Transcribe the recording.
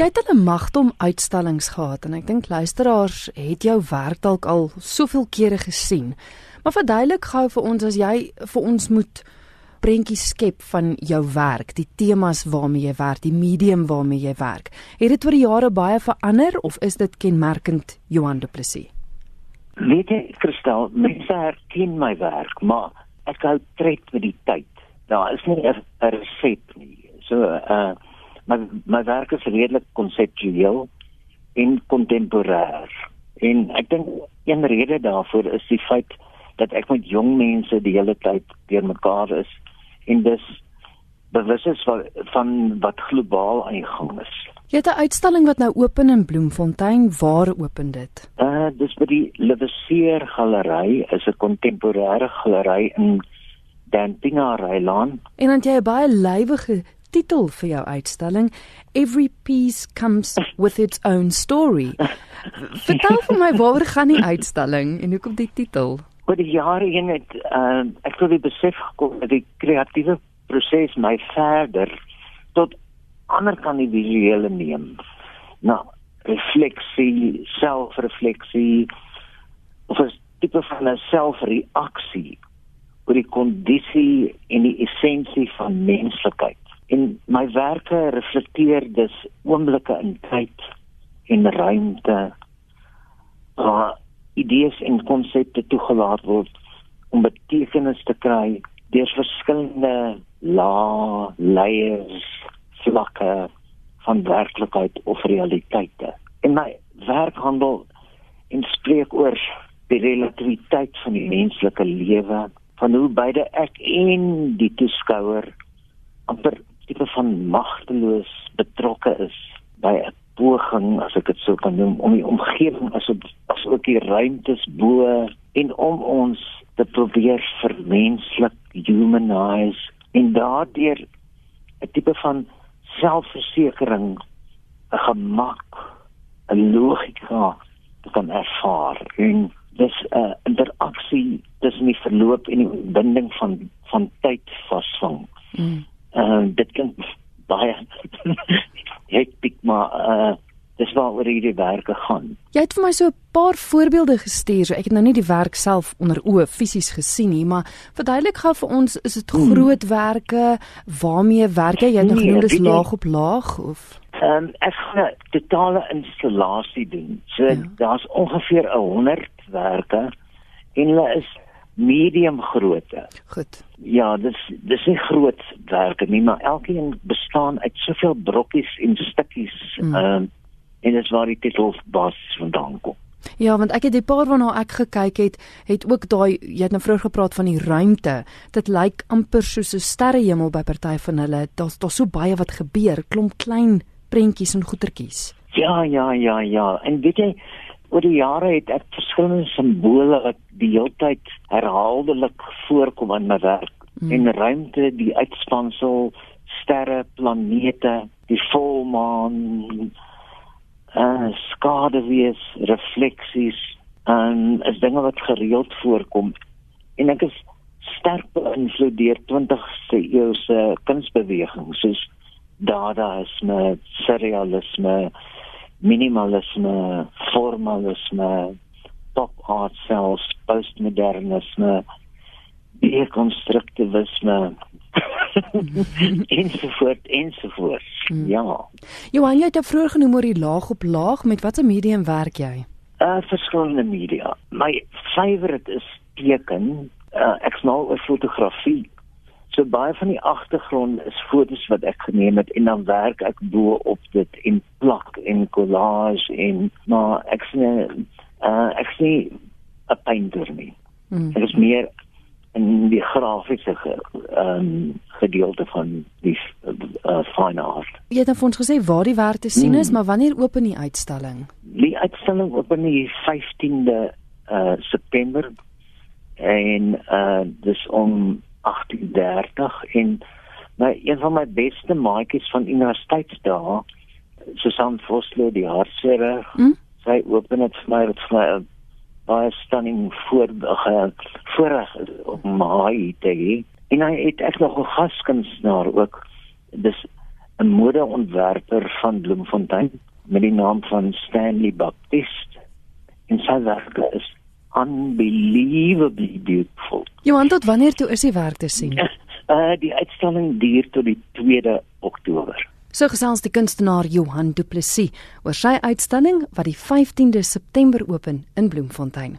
Jy het 'n magdom uitstallings gehad en ek dink luisteraars het jou werk dalk al soveel kere gesien. Maar verduidelik gou vir ons as jy vir ons moet prentjies skep van jou werk, die temas waarmee jy werk, die medium waarmee jy werk. Het dit oor die jare baie verander of is dit kenmerkend Johan Du Plessis? Weet jy, Kristal, mense herken my werk, maar ek hou tred met die tyd. Daar is nie 'n resep nie. So uh my my werk is redelik konseptueel en kontemporêr. En ek dink een rede daarvoor is die feit dat ek met jong mense die hele tyd deurmekaar is en dis bewus is van, van wat globaal aan die gang is. Jy het 'n uitstalling wat nou open in Bloemfontein. Waar open dit? Uh dis by die Leweseer Galery, is 'n kontemporêre galery in Dantinga Rylaan. En dan jy 'n baie lywige titel vir jou uitstalling, Every piece comes with its own story. Vertel vir my waaroor gaan die uitstalling en hoekom die titel? Oor die jare heen het uh, ek tot die besef gekom dat die kreatiewe proses my verder tot ander kan die visuele neem. Nou, refleksie, selfrefleksie of 'n tipe van 'n selfreaksie oor die kondisie en die essensie van menslikheid. En my werke reflekteer dus oomblikke in tyd en ruimte waar idees en konsepte toegelaat word om betekenis te kry deur verskillende lae layers vlakke van werklikheid of realiteite. En my werk handel en spreek oor die relativiteit van die menslike lewe, van hoe beide ek en die toeskouer amper tipe van magteloos betrokke is by 'n poging, as ek dit sou kan noem, om die omgewing as op as ook die ruimtes bo en om ons te probeer vermenslik humanize en daardeur 'n tipe van selfversekering, 'n gemak, 'n logika te kan ervaar. En dis 'n uh, interaksie tussen die verloop en die binding van van tyd vasvang. Mm. Dit kan baie hektiek maar uh, dis waaroor hierdie werke gaan. Jy het vir my so 'n paar voorbeelde gestuur. So ek het nou nie die werk self onder oë fisies gesien nie, maar verduidelik gou vir ons, is dit hmm. groot werke? Waarmee werk jy? Jy het nog nee, genoem dis laag op laag of Ehm um, ek gaan 'n totale installasie doen. So ja. daar's ongeveer 100 werke en hulle is medium grootte. Goed. Ja, dis dis nie groot werke nie, maar elkeen bestaan uit soveel brokkies en stukkies. Hmm. Ehm mm. um, en dit is waar die titel bas vandaan kom. Ja, want ek het die paar waarna ek gekyk het, het ook daai jy het nou vroeër gepraat van die ruimte. Dit lyk amper soos 'n sterrehemel by party van hulle. Daar's daar so baie wat gebeur, klomp klein prentjies en goetertjies. Ja, ja, ja, ja. En weet jy, oor die jare het ek verskillende simbole wat die hele tyd herhaaldelik voorkom in my werk. Hmm. En ruimte, die uitspansel, sterre, planete, die volmaan, uh skaduwees, refleksies en is dinge wat gereeld voorkom. En ek is sterk beïnvloed deur 20ste eeu se kunsbeweging soos dadaïsme, surrealisme, minimalisme, formalisme, pop art selfs, postmodernisme, dekonstruktivisme ensovoort ensovoort. Hmm. Ja. Johan, jy het vroeër genoem oor die laag op laag, met watter medium werk jy? Uh verskillende media. My favourite is teken. Uh ek smal oor fotografie. So baie van die agtergrond is fotos wat ek geneem het en dan werk ek bo op dit in plak en collage en maar ek sien uh ek sien 'n painter nie. Hmm. Dit is meer in die grafiese ehm um, gedeelte van die uh, fine art. Jy het nou vir ons gesê waar die werk te sien is, mm. maar wanneer open die uitstalling? Die uitstalling open die 15de uh, September en uh, dis om 18:30 en my een van my beste maatjies van universiteitsdae Susan Vosloo die hartseer mm? sy open dit vir my met vir my baie stunning voor voorreg om my te hê. En hy het ek nog 'n gaskunstenaar ook. Dis 'n modeontwerper van Bloemfontein met die naam van Stanley Baptiste. En sy werke is unbelievably beautiful. Johan, tot wanneer toe is die werk te sien? Uh die uitstalling duur tot die 2de Oktober. So gesels die kunstenaar Johan Du Plessis oor sy uitstalling wat die 15de September open in Bloemfontein.